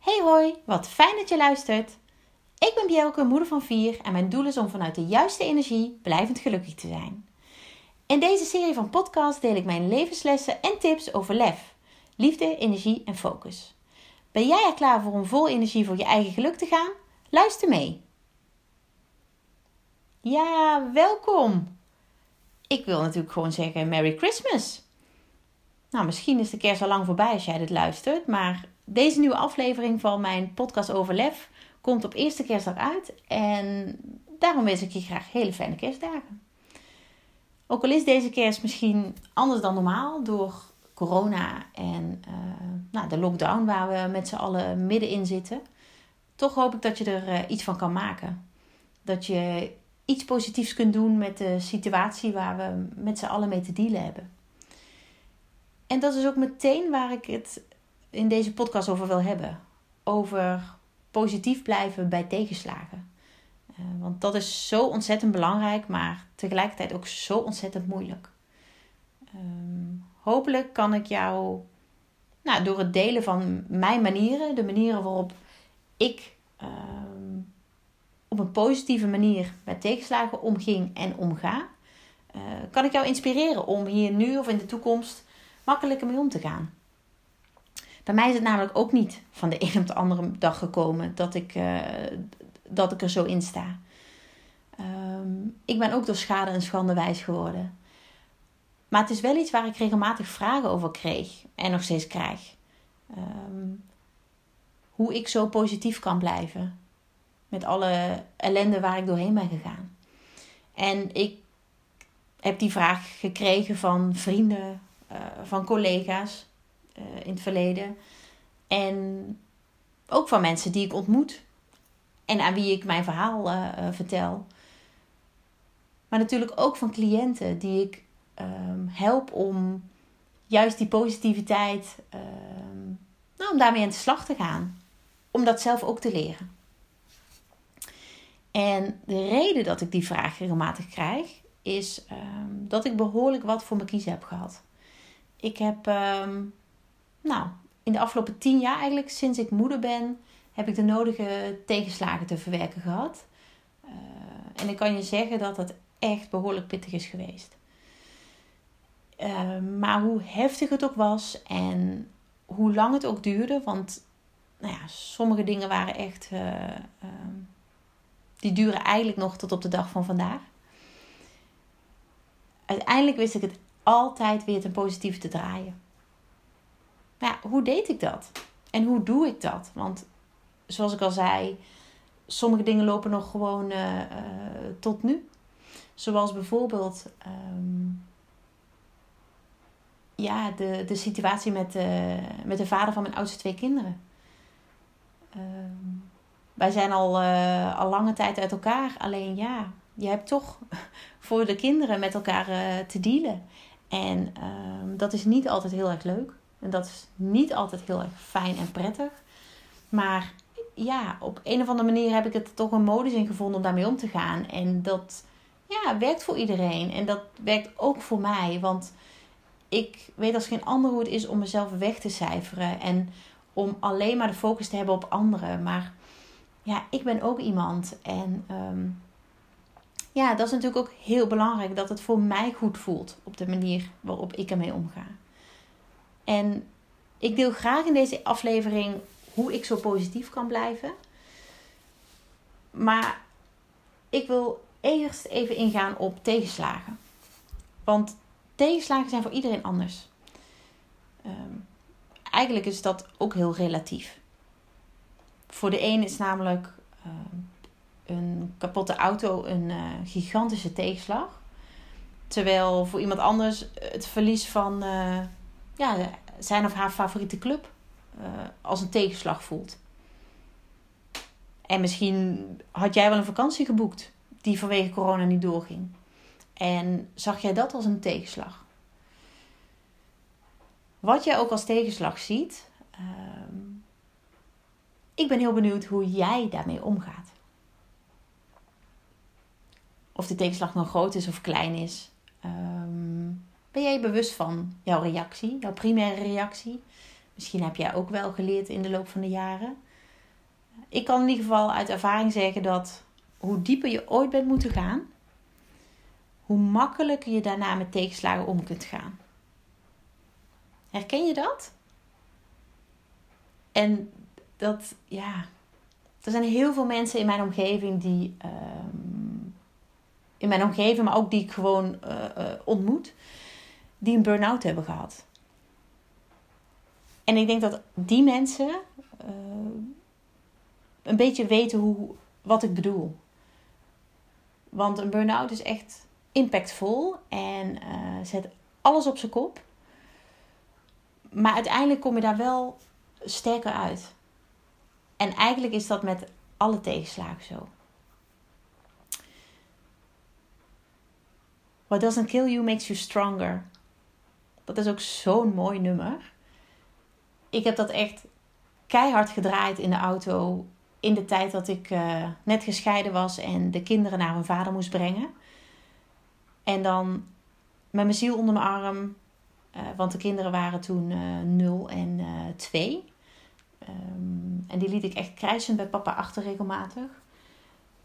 Hey hoi, wat fijn dat je luistert. Ik ben Bjelke, moeder van vier en mijn doel is om vanuit de juiste energie blijvend gelukkig te zijn. In deze serie van podcasts deel ik mijn levenslessen en tips over lef, liefde, energie en focus. Ben jij er klaar voor om vol energie voor je eigen geluk te gaan? Luister mee. Ja, welkom. Ik wil natuurlijk gewoon zeggen Merry Christmas. Nou, misschien is de kerst al lang voorbij als jij dit luistert, maar deze nieuwe aflevering van mijn podcast over lef komt op eerste kerstdag uit en daarom wens ik je graag hele fijne kerstdagen. Ook al is deze kerst misschien anders dan normaal door corona en uh, nou, de lockdown waar we met z'n allen middenin zitten, toch hoop ik dat je er uh, iets van kan maken. Dat je iets positiefs kunt doen met de situatie waar we met z'n allen mee te dealen hebben. En dat is ook meteen waar ik het in deze podcast over wil hebben. Over positief blijven bij tegenslagen. Uh, want dat is zo ontzettend belangrijk, maar tegelijkertijd ook zo ontzettend moeilijk. Um, hopelijk kan ik jou nou, door het delen van mijn manieren, de manieren waarop ik um, op een positieve manier met tegenslagen omging en omga, uh, kan ik jou inspireren om hier nu of in de toekomst makkelijker mee om te gaan. Bij mij is het namelijk ook niet van de een op de andere dag gekomen dat ik, uh, dat ik er zo in sta. Um, ik ben ook door schade en schande wijs geworden. Maar het is wel iets waar ik regelmatig vragen over kreeg en nog steeds krijg. Um, hoe ik zo positief kan blijven. Met alle ellende waar ik doorheen ben gegaan. En ik heb die vraag gekregen van vrienden, uh, van collega's in het verleden. En ook van mensen die ik ontmoet. En aan wie ik mijn verhaal uh, vertel. Maar natuurlijk ook van cliënten die ik um, help om juist die positiviteit, um, nou, om daarmee aan de slag te gaan. Om dat zelf ook te leren. En de reden dat ik die vraag regelmatig krijg, is um, dat ik behoorlijk wat voor mijn kiezen heb gehad. Ik heb, nou, in de afgelopen tien jaar eigenlijk, sinds ik moeder ben, heb ik de nodige tegenslagen te verwerken gehad. Uh, en ik kan je zeggen dat het echt behoorlijk pittig is geweest. Uh, maar hoe heftig het ook was en hoe lang het ook duurde, want nou ja, sommige dingen waren echt, uh, die duren eigenlijk nog tot op de dag van vandaag. Uiteindelijk wist ik het altijd weer ten positieve te draaien. Ja, hoe deed ik dat? En hoe doe ik dat? Want zoals ik al zei, sommige dingen lopen nog gewoon uh, uh, tot nu. Zoals bijvoorbeeld um, ja, de, de situatie met, uh, met de vader van mijn oudste twee kinderen. Um, wij zijn al, al lange tijd uit elkaar. Alleen ja, je hebt toch voor de kinderen met elkaar te dealen. En um, dat is niet altijd heel erg leuk. En dat is niet altijd heel erg fijn en prettig. Maar ja, op een of andere manier heb ik het toch een modus in gevonden om daarmee om te gaan. En dat ja, werkt voor iedereen. En dat werkt ook voor mij. Want ik weet als geen ander hoe het is om mezelf weg te cijferen. En om alleen maar de focus te hebben op anderen. Maar ja, ik ben ook iemand. En um, ja, dat is natuurlijk ook heel belangrijk dat het voor mij goed voelt op de manier waarop ik ermee omga. En ik deel graag in deze aflevering hoe ik zo positief kan blijven. Maar ik wil eerst even ingaan op tegenslagen. Want tegenslagen zijn voor iedereen anders. Um, eigenlijk is dat ook heel relatief. Voor de een is namelijk um, een kapotte auto een uh, gigantische tegenslag. Terwijl voor iemand anders het verlies van uh, ja, zijn of haar favoriete club uh, als een tegenslag voelt. En misschien had jij wel een vakantie geboekt die vanwege corona niet doorging. En zag jij dat als een tegenslag? Wat jij ook als tegenslag ziet, uh, ik ben heel benieuwd hoe jij daarmee omgaat. Of de tegenslag nou groot is of klein is. Um, ben jij bewust van jouw reactie, jouw primaire reactie? Misschien heb jij ook wel geleerd in de loop van de jaren ik kan in ieder geval uit ervaring zeggen dat hoe dieper je ooit bent moeten gaan, hoe makkelijker je daarna met tegenslagen om kunt gaan. Herken je dat? En dat, ja, er zijn heel veel mensen in mijn omgeving die, ehm, in mijn omgeving, maar ook die ik gewoon uh, uh, ontmoet, die een burn-out hebben gehad. En ik denk dat die mensen uh, een beetje weten hoe, wat ik bedoel. Want een burn-out is echt impactvol en zet alles op zijn kop. Maar uiteindelijk kom je daar wel sterker uit. En eigenlijk is dat met alle tegenslagen zo. What doesn't kill you makes you stronger. Dat is ook zo'n mooi nummer. Ik heb dat echt keihard gedraaid in de auto in de tijd dat ik uh, net gescheiden was en de kinderen naar hun vader moest brengen. En dan met mijn ziel onder mijn arm, uh, want de kinderen waren toen uh, 0 en 2. Um, en die liet ik echt krijsend bij papa achter regelmatig.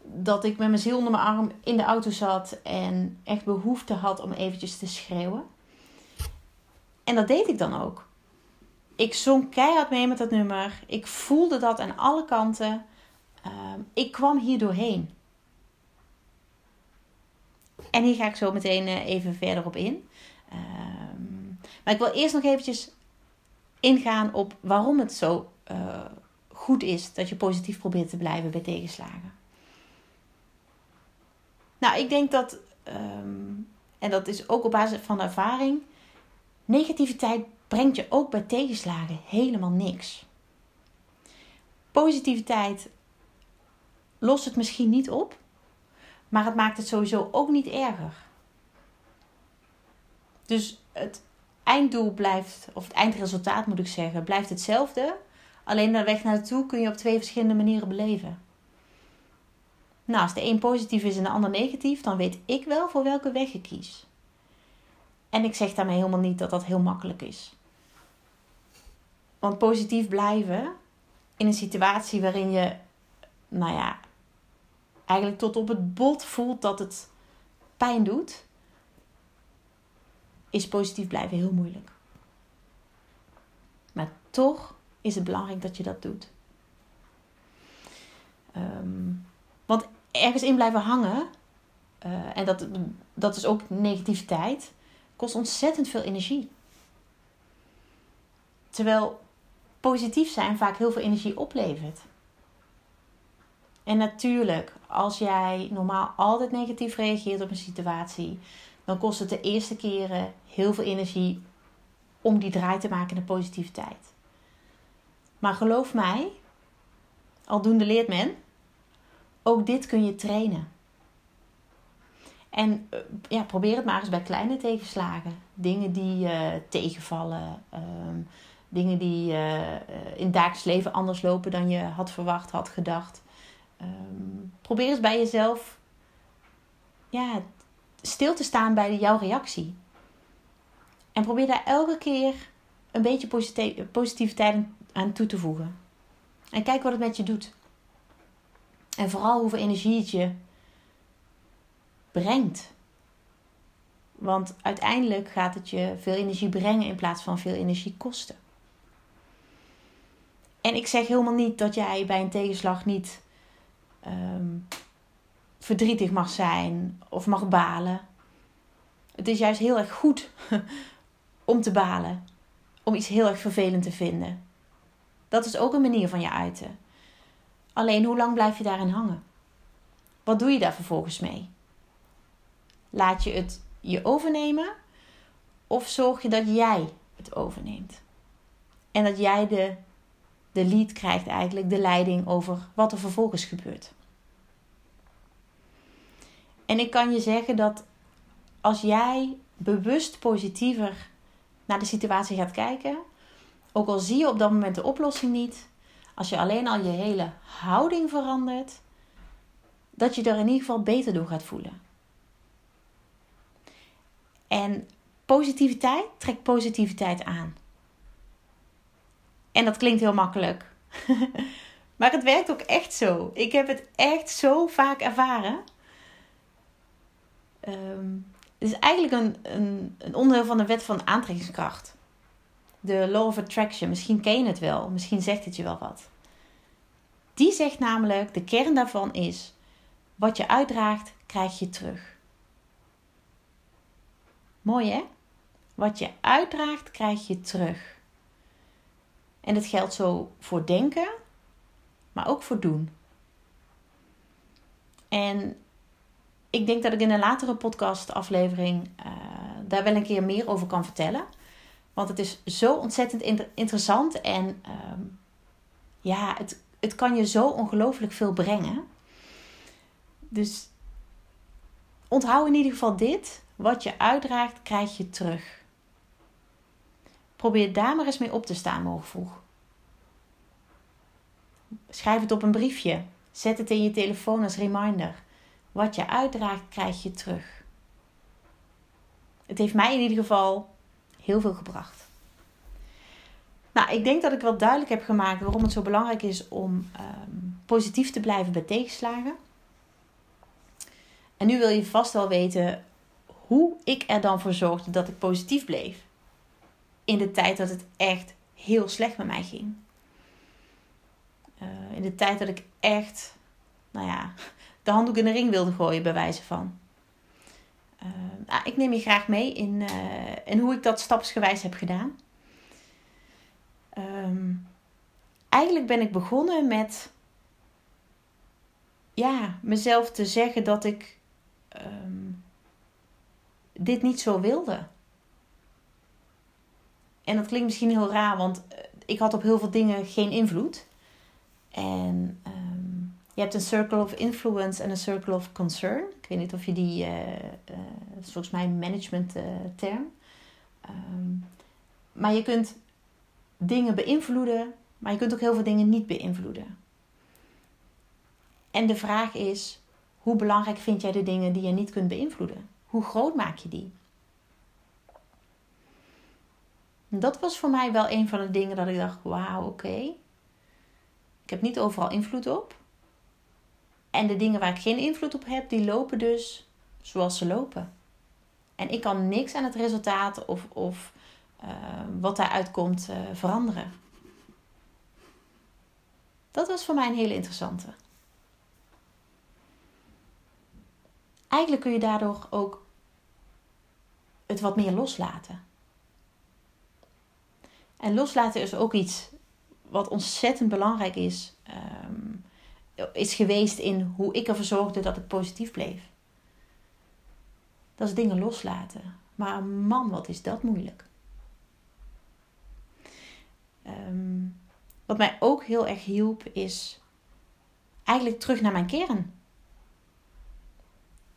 Dat ik met mijn ziel onder mijn arm in de auto zat en echt behoefte had om eventjes te schreeuwen. En dat deed ik dan ook. Ik zong keihard mee met dat nummer. Ik voelde dat aan alle kanten. Um, ik kwam hier doorheen. En hier ga ik zo meteen uh, even verder op in. Um, maar ik wil eerst nog eventjes ingaan op waarom het zo uh, goed is dat je positief probeert te blijven bij tegenslagen. Nou, ik denk dat, um, en dat is ook op basis van ervaring, negativiteit brengt je ook bij tegenslagen helemaal niks. Positiviteit lost het misschien niet op, maar het maakt het sowieso ook niet erger. Dus het einddoel blijft, of het eindresultaat moet ik zeggen, blijft hetzelfde. Alleen de weg naartoe kun je op twee verschillende manieren beleven. Nou, als de een positief is en de ander negatief, dan weet ik wel voor welke weg ik kies. En ik zeg daarmee helemaal niet dat dat heel makkelijk is. Want positief blijven in een situatie waarin je, nou ja, eigenlijk tot op het bot voelt dat het pijn doet, is positief blijven heel moeilijk. Maar toch is het belangrijk dat je dat doet. Um, want ergens in blijven hangen, uh, en dat, dat is ook negativiteit, kost ontzettend veel energie. Terwijl positief zijn vaak heel veel energie oplevert. En natuurlijk, als jij normaal altijd negatief reageert op een situatie, dan kost het de eerste keren heel veel energie om die draai te maken naar positiviteit. Maar geloof mij, aldoende leert men, ook dit kun je trainen. En eh, ja, probeer het maar eens bij kleine tegenslagen. Dingen die uh, tegenvallen. Um, dingen die uh, in het dagelijks leven anders lopen dan je had verwacht, had gedacht. Um, probeer eens bij jezelf ja, stil te staan bij jouw reactie. En probeer daar elke keer een beetje positiviteit aan toe te voegen. En kijk wat het met je doet. En vooral hoeveel energie het je brengt. Want uiteindelijk gaat het je veel energie brengen in plaats van veel energie kosten. En ik zeg helemaal niet dat jij bij een tegenslag niet um, verdrietig mag zijn of mag balen. Het is juist heel erg goed om te balen, om iets heel erg vervelend te vinden. Dat is ook een manier van je uiten. Alleen hoe lang blijf je daarin hangen? Wat doe je daar vervolgens mee? Laat je het je overnemen of zorg je dat jij het overneemt? En dat jij de, de lead krijgt, eigenlijk de leiding over wat er vervolgens gebeurt. En ik kan je zeggen dat als jij bewust positiever naar de situatie gaat kijken, ook al zie je op dat moment de oplossing niet, als je alleen al je hele houding verandert, dat je er in ieder geval beter door gaat voelen. En positiviteit trekt positiviteit aan. En dat klinkt heel makkelijk. Maar het werkt ook echt zo. Ik heb het echt zo vaak ervaren. Um, het is eigenlijk een, een, een onderdeel van de wet van aantrekkingskracht. De Law of Attraction. Misschien ken je het wel. Misschien zegt het je wel wat. Die zegt namelijk, de kern daarvan is: wat je uitdraagt, krijg je terug. Mooi hè? Wat je uitdraagt, krijg je terug. En dat geldt zo voor denken, maar ook voor doen. En ik denk dat ik in een latere podcastaflevering uh, daar wel een keer meer over kan vertellen. Want het is zo ontzettend interessant en ehm, ja, het, het kan je zo ongelooflijk veel brengen. Dus onthoud in ieder geval dit. Wat je uitdraagt, krijg je terug. Probeer daar maar eens mee op te staan morgen vroeg. Schrijf het op een briefje. Zet het in je telefoon als reminder. Wat je uitdraagt, krijg je terug. Het heeft mij in ieder geval heel veel gebracht. Nou, ik denk dat ik wel duidelijk heb gemaakt waarom het zo belangrijk is om ehm, positief te blijven bij tegenslagen. En nu wil je vast wel weten hoe ik er dan voor zorgde dat ik positief bleef. In de tijd dat het echt heel slecht met mij ging. Uh, in de tijd dat ik echt, nou ja, de handdoek in de ring wilde gooien, bij wijze van. Uh, nou, ik neem je graag mee in, uh, in hoe ik dat stapsgewijs heb gedaan. Um, eigenlijk ben ik begonnen met ja, mezelf te zeggen dat ik um, dit niet zo wilde. En dat klinkt misschien heel raar, want eh, ik had op heel veel dingen geen invloed. En um, je hebt een circle of influence en een circle of concern. Ik weet niet of je die, uh, uh, volgens mij management uh, term. Um, maar je kunt dingen beïnvloeden, maar je kunt ook heel veel dingen niet beïnvloeden. En de vraag is, hoe belangrijk vind jij de dingen die je niet kunt beïnvloeden? Hoe groot maak je die? Dat was voor mij wel een van de dingen dat ik dacht: wauw, oké. Ik heb niet overal invloed op. En de dingen waar ik geen invloed op heb, die lopen dus zoals ze lopen. En ik kan niks aan het resultaat of, of uh, wat daaruit komt uh, veranderen. Dat was voor mij een hele interessante. Eigenlijk kun je daardoor ook het wat meer loslaten. En loslaten is ook iets wat ontzettend belangrijk is, um, is geweest in hoe ik ervoor zorgde dat ik positief bleef. Dat is dingen loslaten. Maar man, wat is dat moeilijk. Um, wat mij ook heel erg hielp is eigenlijk terug naar mijn kern.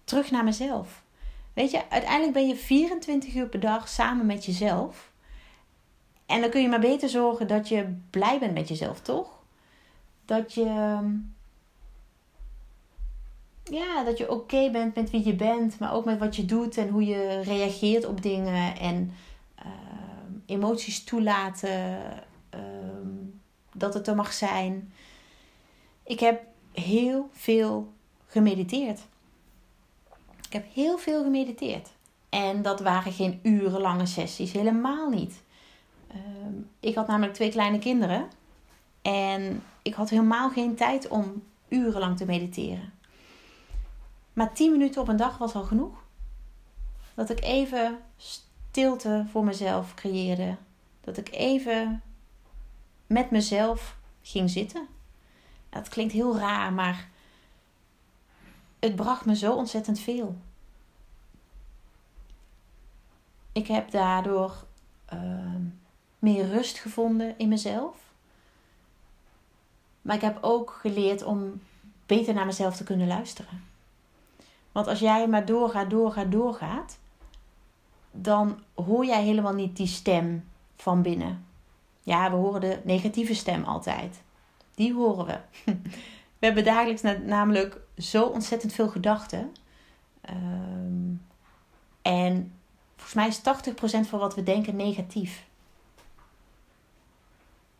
Terug naar mezelf. Weet je, uiteindelijk ben je 24 uur per dag samen met jezelf. En dan kun je maar beter zorgen dat je blij bent met jezelf, toch? Dat je. Ja, dat je oké bent met wie je bent, maar ook met wat je doet en hoe je reageert op dingen en uh, emoties toelaten, uh, dat het er mag zijn. Ik heb heel veel gemediteerd. Ik heb heel veel gemediteerd. En dat waren geen urenlange sessies, helemaal niet. Uh, ik had namelijk twee kleine kinderen. En ik had helemaal geen tijd om urenlang te mediteren. Maar 10 minuten op een dag was al genoeg. Dat ik even stilte voor mezelf creëerde. Dat ik even met mezelf ging zitten. Dat klinkt heel raar, maar het bracht me zo ontzettend veel. Ik heb daardoor uh, meer rust gevonden in mezelf. Maar ik heb ook geleerd om beter naar mezelf te kunnen luisteren. Want als jij maar doorgaat, doorgaat, doorgaat, dan hoor jij helemaal niet die stem van binnen. Ja, we horen de negatieve stem altijd. Die horen we. We hebben dagelijks namelijk zo ontzettend veel gedachten. Um, en volgens mij is 80% van wat we denken negatief.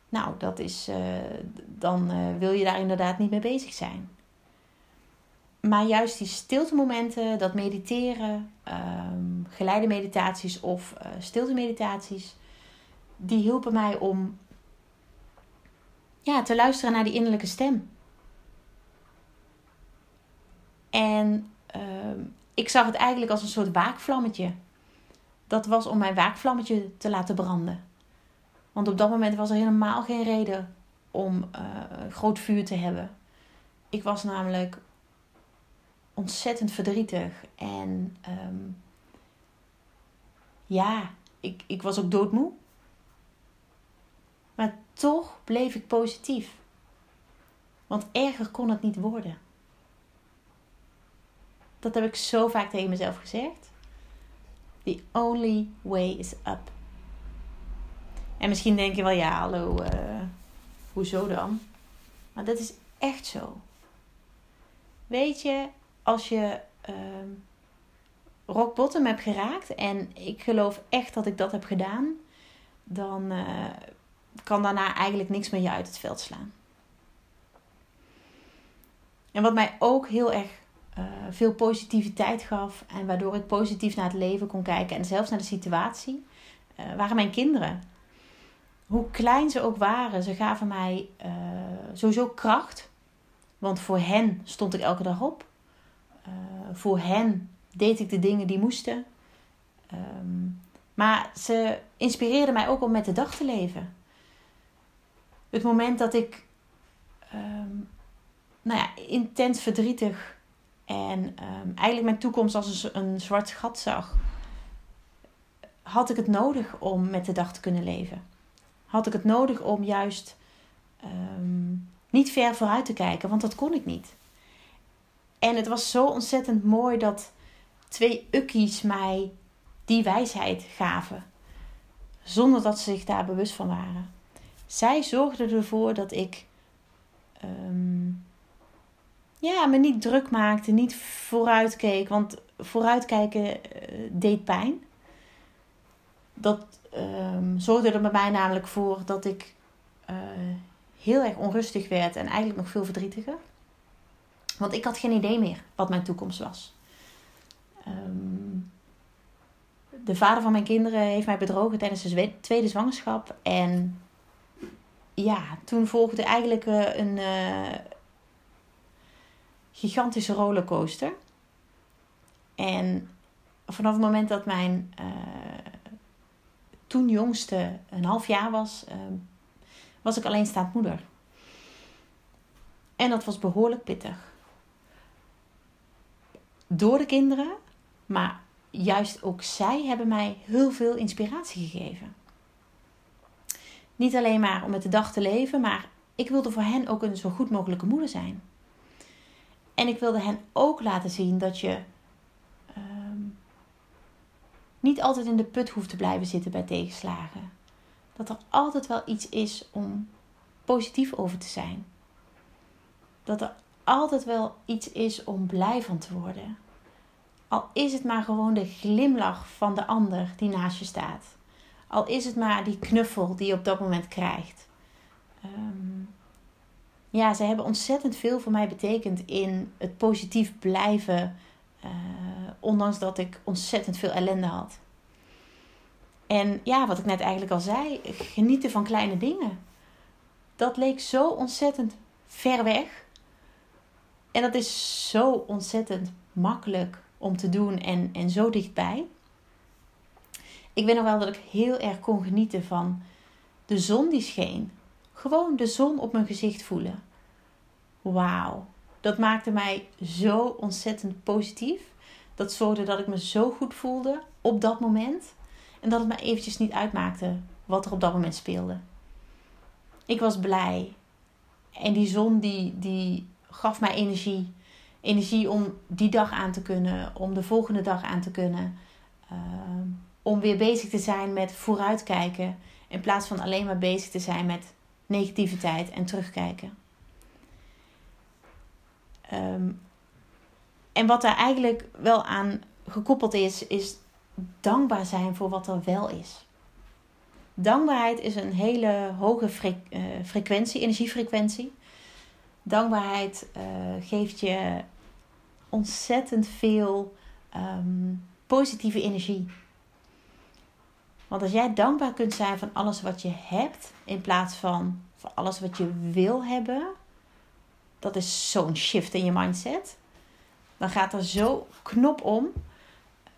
Nou, dat is, eh, dan uh, wil je daar inderdaad niet mee bezig zijn. Maar juist die stilte momenten, dat mediteren, um, geleide meditaties of uh, stilte meditaties, die hielpen mij om ja, te luisteren naar die innerlijke stem. En uh, ik zag het eigenlijk als een soort waakvlammetje. Dat was om mijn waakvlammetje te laten branden. Want op dat moment was er helemaal geen reden om uh, groot vuur te hebben. Ik was namelijk ontzettend verdrietig. En um, ja, ik, ik was ook doodmoe. Maar toch bleef ik positief. Want erger kon het niet worden. Dat heb ik zo vaak tegen mezelf gezegd. The only way is up. En misschien denk je wel, ja, hallo, uh, hoezo dan? Maar dat is echt zo. Weet je, als je uh, rock bottom hebt geraakt, en ik geloof echt dat ik dat heb gedaan, dan uh, kan daarna eigenlijk niks meer je uit het veld slaan. En wat mij ook heel erg uh, veel positiviteit gaf en waardoor ik positief naar het leven kon kijken en zelfs naar de situatie, uh, waren mijn kinderen. Hoe klein ze ook waren, ze gaven mij uh, sowieso kracht. Want voor hen stond ik elke dag op. voor hen deed ik de dingen die moesten. Um, maar ze inspireerden mij ook om met de dag te leven. Het moment dat ik um, nou ja, intens verdrietig en um, eigenlijk mijn toekomst als een, zwart gat zag, had ik het nodig om met de dag te kunnen leven. Had ik het nodig om juist um, niet ver vooruit te kijken, want dat kon ik niet. En het was zo ontzettend mooi dat twee ukkies mij die wijsheid gaven, zonder dat ze zich daar bewust van waren. Zij zorgden ervoor dat ik um, ja, me niet druk maakte, niet vooruitkeek. Want vooruitkijken uh, deed pijn. Dat um, zorgde er bij mij namelijk voor dat ik uh, heel erg onrustig werd en eigenlijk nog veel verdrietiger. Want ik had geen idee meer wat mijn toekomst was. Um, de vader van mijn kinderen heeft mij bedrogen tijdens de tweede zwangerschap. En ja, toen volgde eigenlijk uh, een, gigantische rollercoaster. En vanaf het moment dat mijn uh, toen jongste een half jaar was, uh, was ik alleenstaand moeder. En dat was behoorlijk pittig. Door de kinderen, maar juist ook zij hebben mij heel veel inspiratie gegeven. Niet alleen maar om met de dag te leven, maar ik wilde voor hen ook een zo goed mogelijke moeder zijn. En ik wilde hen ook laten zien dat je um, niet altijd in de put hoeft te blijven zitten bij tegenslagen. Dat er altijd wel iets is om positief over te zijn. Dat er altijd wel iets is om blij van te worden. Al is het maar gewoon de glimlach van de ander die naast je staat. Al is het maar die knuffel die je op dat moment krijgt. Um, ja, ze hebben ontzettend veel voor mij betekend in het positief blijven. Uh, ondanks dat ik ontzettend veel ellende had. En ja, wat ik net eigenlijk al zei, genieten van kleine dingen. Dat leek zo ontzettend ver weg. En dat is zo ontzettend makkelijk om te doen en, en zo dichtbij. Ik weet nog wel dat ik heel erg kon genieten van de zon die scheen. Gewoon de zon op mijn gezicht voelen. Wauw. Dat maakte mij zo ontzettend positief. Dat zorgde dat ik me zo goed voelde op dat moment. En dat het me eventjes niet uitmaakte wat er op dat moment speelde. Ik was blij. En die zon die, die gaf mij energie. Energie om die dag aan te kunnen. Om de volgende dag aan te kunnen. Uh, om weer bezig te zijn met vooruitkijken. In plaats van alleen maar bezig te zijn met negativiteit en terugkijken. Um, en wat daar eigenlijk wel aan gekoppeld is, is dankbaar zijn voor wat er wel is. Dankbaarheid is een hele hoge fre- frequentie, energiefrequentie. Dankbaarheid geeft je ontzettend veel ehm, positieve energie. Want als jij dankbaar kunt zijn van alles wat je hebt, in plaats van van alles wat je wil hebben, dat is zo'n shift in je mindset. Dan gaat er zo knop om.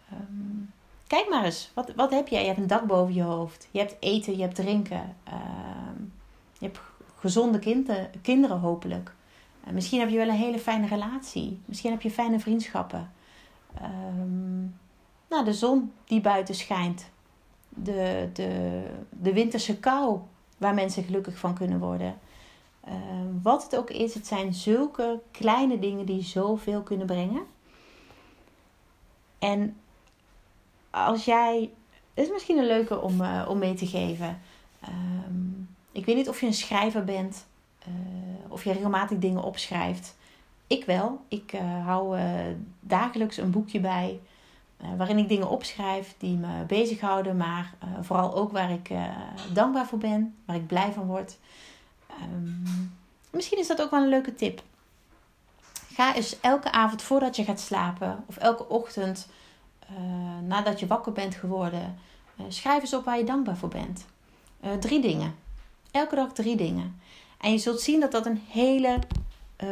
Ehm, kijk maar eens, wat, wat heb jij? Je hebt een dak boven je hoofd. Je hebt eten, je hebt drinken. Ehm, je hebt gezonde kinderen, kinderen hopelijk. Uh, misschien heb je wel een hele fijne relatie. Misschien heb je fijne vriendschappen. Um, nou, de zon die buiten schijnt. De, de, de winterse kou waar mensen gelukkig van kunnen worden. Uh, wat het ook is, het zijn zulke kleine dingen die zoveel kunnen brengen. En als jij. Het is misschien een leuke om, uh, om mee te geven. Um, ik weet niet of je een schrijver bent. Uh, of je regelmatig dingen opschrijft. Ik wel. Ik hou dagelijks een boekje bij. Waarin ik dingen opschrijf die me bezighouden. Maar vooral ook waar ik dankbaar voor ben. Waar ik blij van word. Um, misschien is dat ook wel een leuke tip. Ga eens elke avond voordat je gaat slapen of elke ochtend nadat je wakker bent geworden, schrijf eens op waar je dankbaar voor bent. Drie dingen. Elke dag drie dingen. En je zult zien dat dat een hele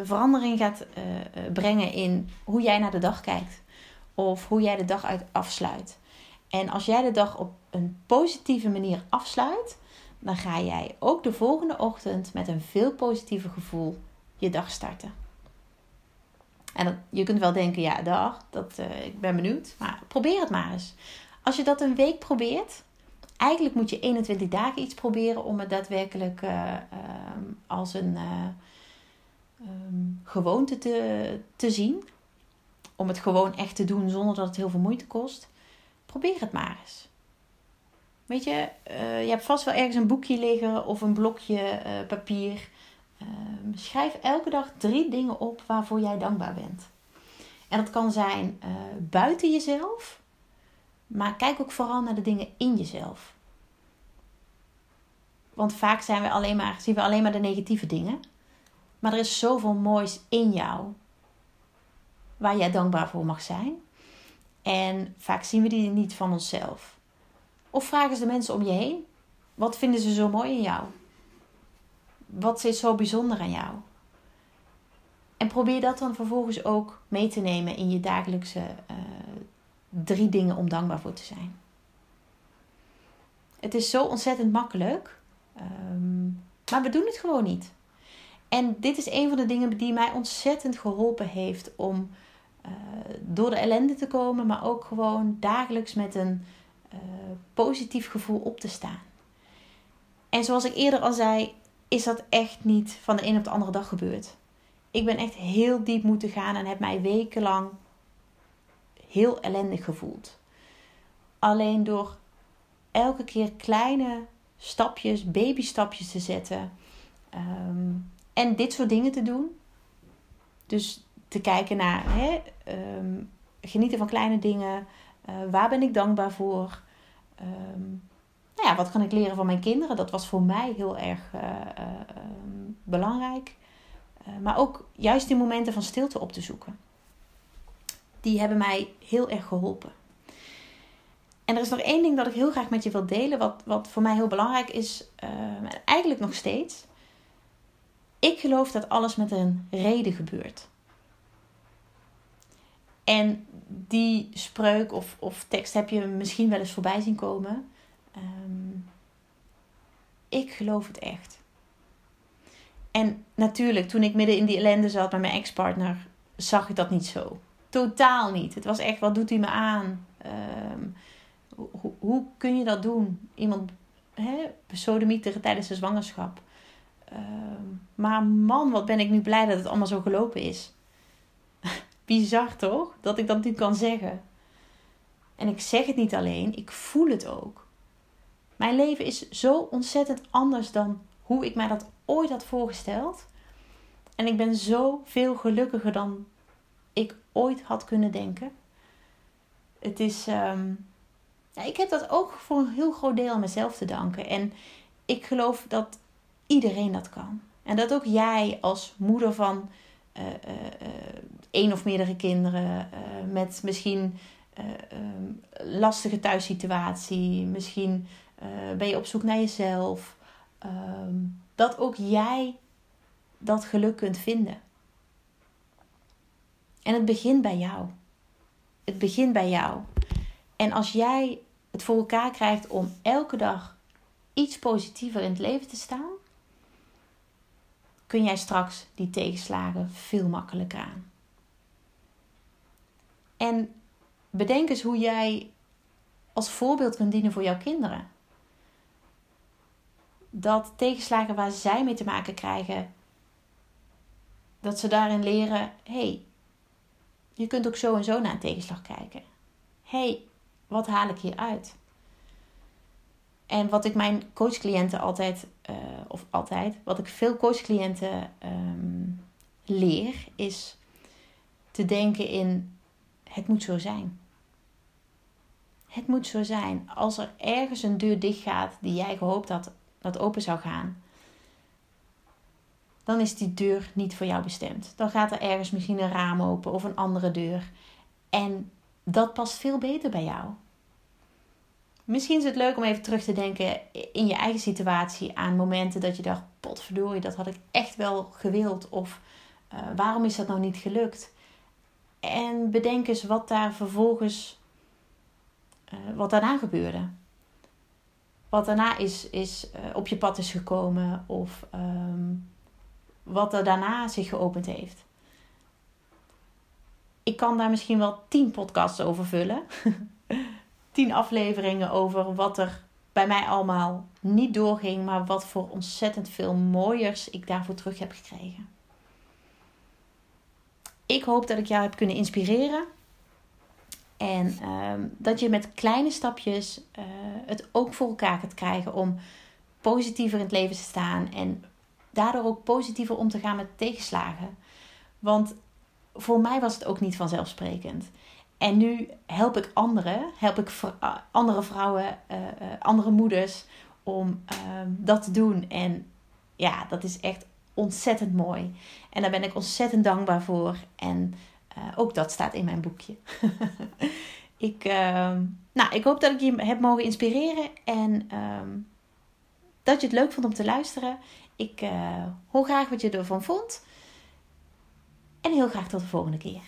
verandering gaat brengen in hoe jij naar de dag kijkt. Of hoe jij de dag uit afsluit. En als jij de dag op een positieve manier afsluit, dan ga jij ook de volgende ochtend met een veel positiever gevoel je dag starten. En je kunt wel denken, ja, dag, dat, uh, ik ben benieuwd. Maar probeer het maar eens. Als je dat een week probeert, eigenlijk moet je 21 dagen iets proberen om het daadwerkelijk uh, uh, als een um, gewoonte te, te zien. Om het gewoon echt te doen zonder dat het heel veel moeite kost. Probeer het maar eens. Weet je, uh, je hebt vast wel ergens een boekje liggen of een blokje uh, papier. Uh, schrijf elke dag drie dingen op waarvoor jij dankbaar bent. En dat kan zijn eh, buiten jezelf, maar kijk ook vooral naar de dingen in jezelf. Want vaak zijn we alleen maar, zien we alleen maar de negatieve dingen. Maar er is zoveel moois in jou waar jij dankbaar voor mag zijn. En vaak zien we die niet van onszelf. Of vragen ze de mensen om je heen: wat vinden ze zo mooi in jou? Wat is zo bijzonder aan jou? En probeer dat dan vervolgens ook mee te nemen in je dagelijkse uh, drie dingen om dankbaar voor te zijn. Het is zo ontzettend makkelijk, um, maar we doen het gewoon niet. En dit is een van de dingen die mij ontzettend geholpen heeft om uh, door de ellende te komen, maar ook gewoon dagelijks met een uh, positief gevoel op te staan. En zoals ik eerder al zei, is dat echt niet van de een op de andere dag gebeurd. Ik ben echt heel diep moeten gaan en heb mij wekenlang heel ellendig gevoeld. Alleen door elke keer kleine stapjes, babystapjes te zetten. Um, en dit soort dingen te doen. Dus te kijken naar hè, um, genieten van kleine dingen. Uh, waar ben ik dankbaar voor? Um, nou ja, wat kan ik leren van mijn kinderen? Dat was voor mij heel erg uh, uh, belangrijk. maar ook juist die momenten van stilte op te zoeken. Die hebben mij heel erg geholpen. En er is nog één ding dat ik heel graag met je wil delen, wat, wat voor mij heel belangrijk is, eigenlijk nog steeds. Ik geloof dat alles met een reden gebeurt. En die spreuk of, of tekst heb je misschien wel eens voorbij zien komen. Um, ik geloof het echt. En natuurlijk, toen ik midden in die ellende zat met mijn ex-partner, zag ik dat niet zo. Totaal niet. Het was echt, wat doet hij me aan? Um, hoe, hoe, kun je dat doen? Iemand besodemieteren tijdens de zwangerschap. Um, maar man, wat ben ik nu blij dat het allemaal zo gelopen is. Bizar toch? Dat ik dat nu kan zeggen. En ik zeg het niet alleen, ik voel het ook. Mijn leven is zo ontzettend anders dan hoe ik mij dat ooit had voorgesteld. En ik ben zo veel gelukkiger dan ik ooit had kunnen denken. Het is, um, ik heb dat ook voor een heel groot deel aan mezelf te danken. En ik geloof dat iedereen dat kan. En dat ook jij als moeder van één of meerdere kinderen, met misschien um, lastige thuissituatie, misschien ben je op zoek naar jezelf, ehm, dat ook jij dat geluk kunt vinden. En het begint bij jou. Het begint bij jou. En als jij het voor elkaar krijgt om elke dag iets positiever in het leven te staan, kun jij straks die tegenslagen veel makkelijker aan. En bedenk eens hoe jij als voorbeeld kunt dienen voor jouw kinderen. Dat tegenslagen waar zij mee te maken krijgen, dat ze daarin leren: hey, je kunt ook zo en zo naar een tegenslag kijken. hey, wat haal ik hier uit? En wat ik mijn coachcliënten altijd, uh, of altijd, wat ik veel coachcliënten um, leer, is te denken in het moet zo zijn. Het moet zo zijn. Als er ergens een deur dicht gaat die jij gehoopt had dat open zou gaan, dan is die deur niet voor jou bestemd. Dan gaat er ergens misschien een raam open of een andere deur. En dat past veel beter bij jou. Misschien is het leuk om even terug te denken in je eigen situatie aan momenten dat je dacht: potverdorie, dat had ik echt wel gewild. Of uh, waarom is dat nou niet gelukt? En bedenk eens wat daar vervolgens, uh, wat daarna gebeurde. Wat daarna is, is uh, op je pad is gekomen of um, wat er daarna zich geopend heeft. Ik kan daar misschien wel tien podcasts over vullen. tien afleveringen over wat er bij mij allemaal niet doorging, maar wat voor ontzettend veel mooiers ik daarvoor terug heb gekregen. Ik hoop dat ik jou heb kunnen inspireren. En ehm, dat je met kleine stapjes uh, het ook voor elkaar kunt krijgen om positiever in het leven te staan. En daardoor ook positiever om te gaan met tegenslagen. Want voor mij was het ook niet vanzelfsprekend. En nu help ik anderen, help ik eh, andere vrouwen, uh, andere moeders om ehm, dat te doen. En ja, dat is echt ontzettend mooi. En daar ben ik ontzettend dankbaar voor. En ook dat staat in mijn boekje. ik, ehm, nou, ik hoop dat ik je heb mogen inspireren en ehm, dat je het leuk vond om te luisteren. Ik hoor graag wat je ervan vond. En heel graag tot de volgende keer.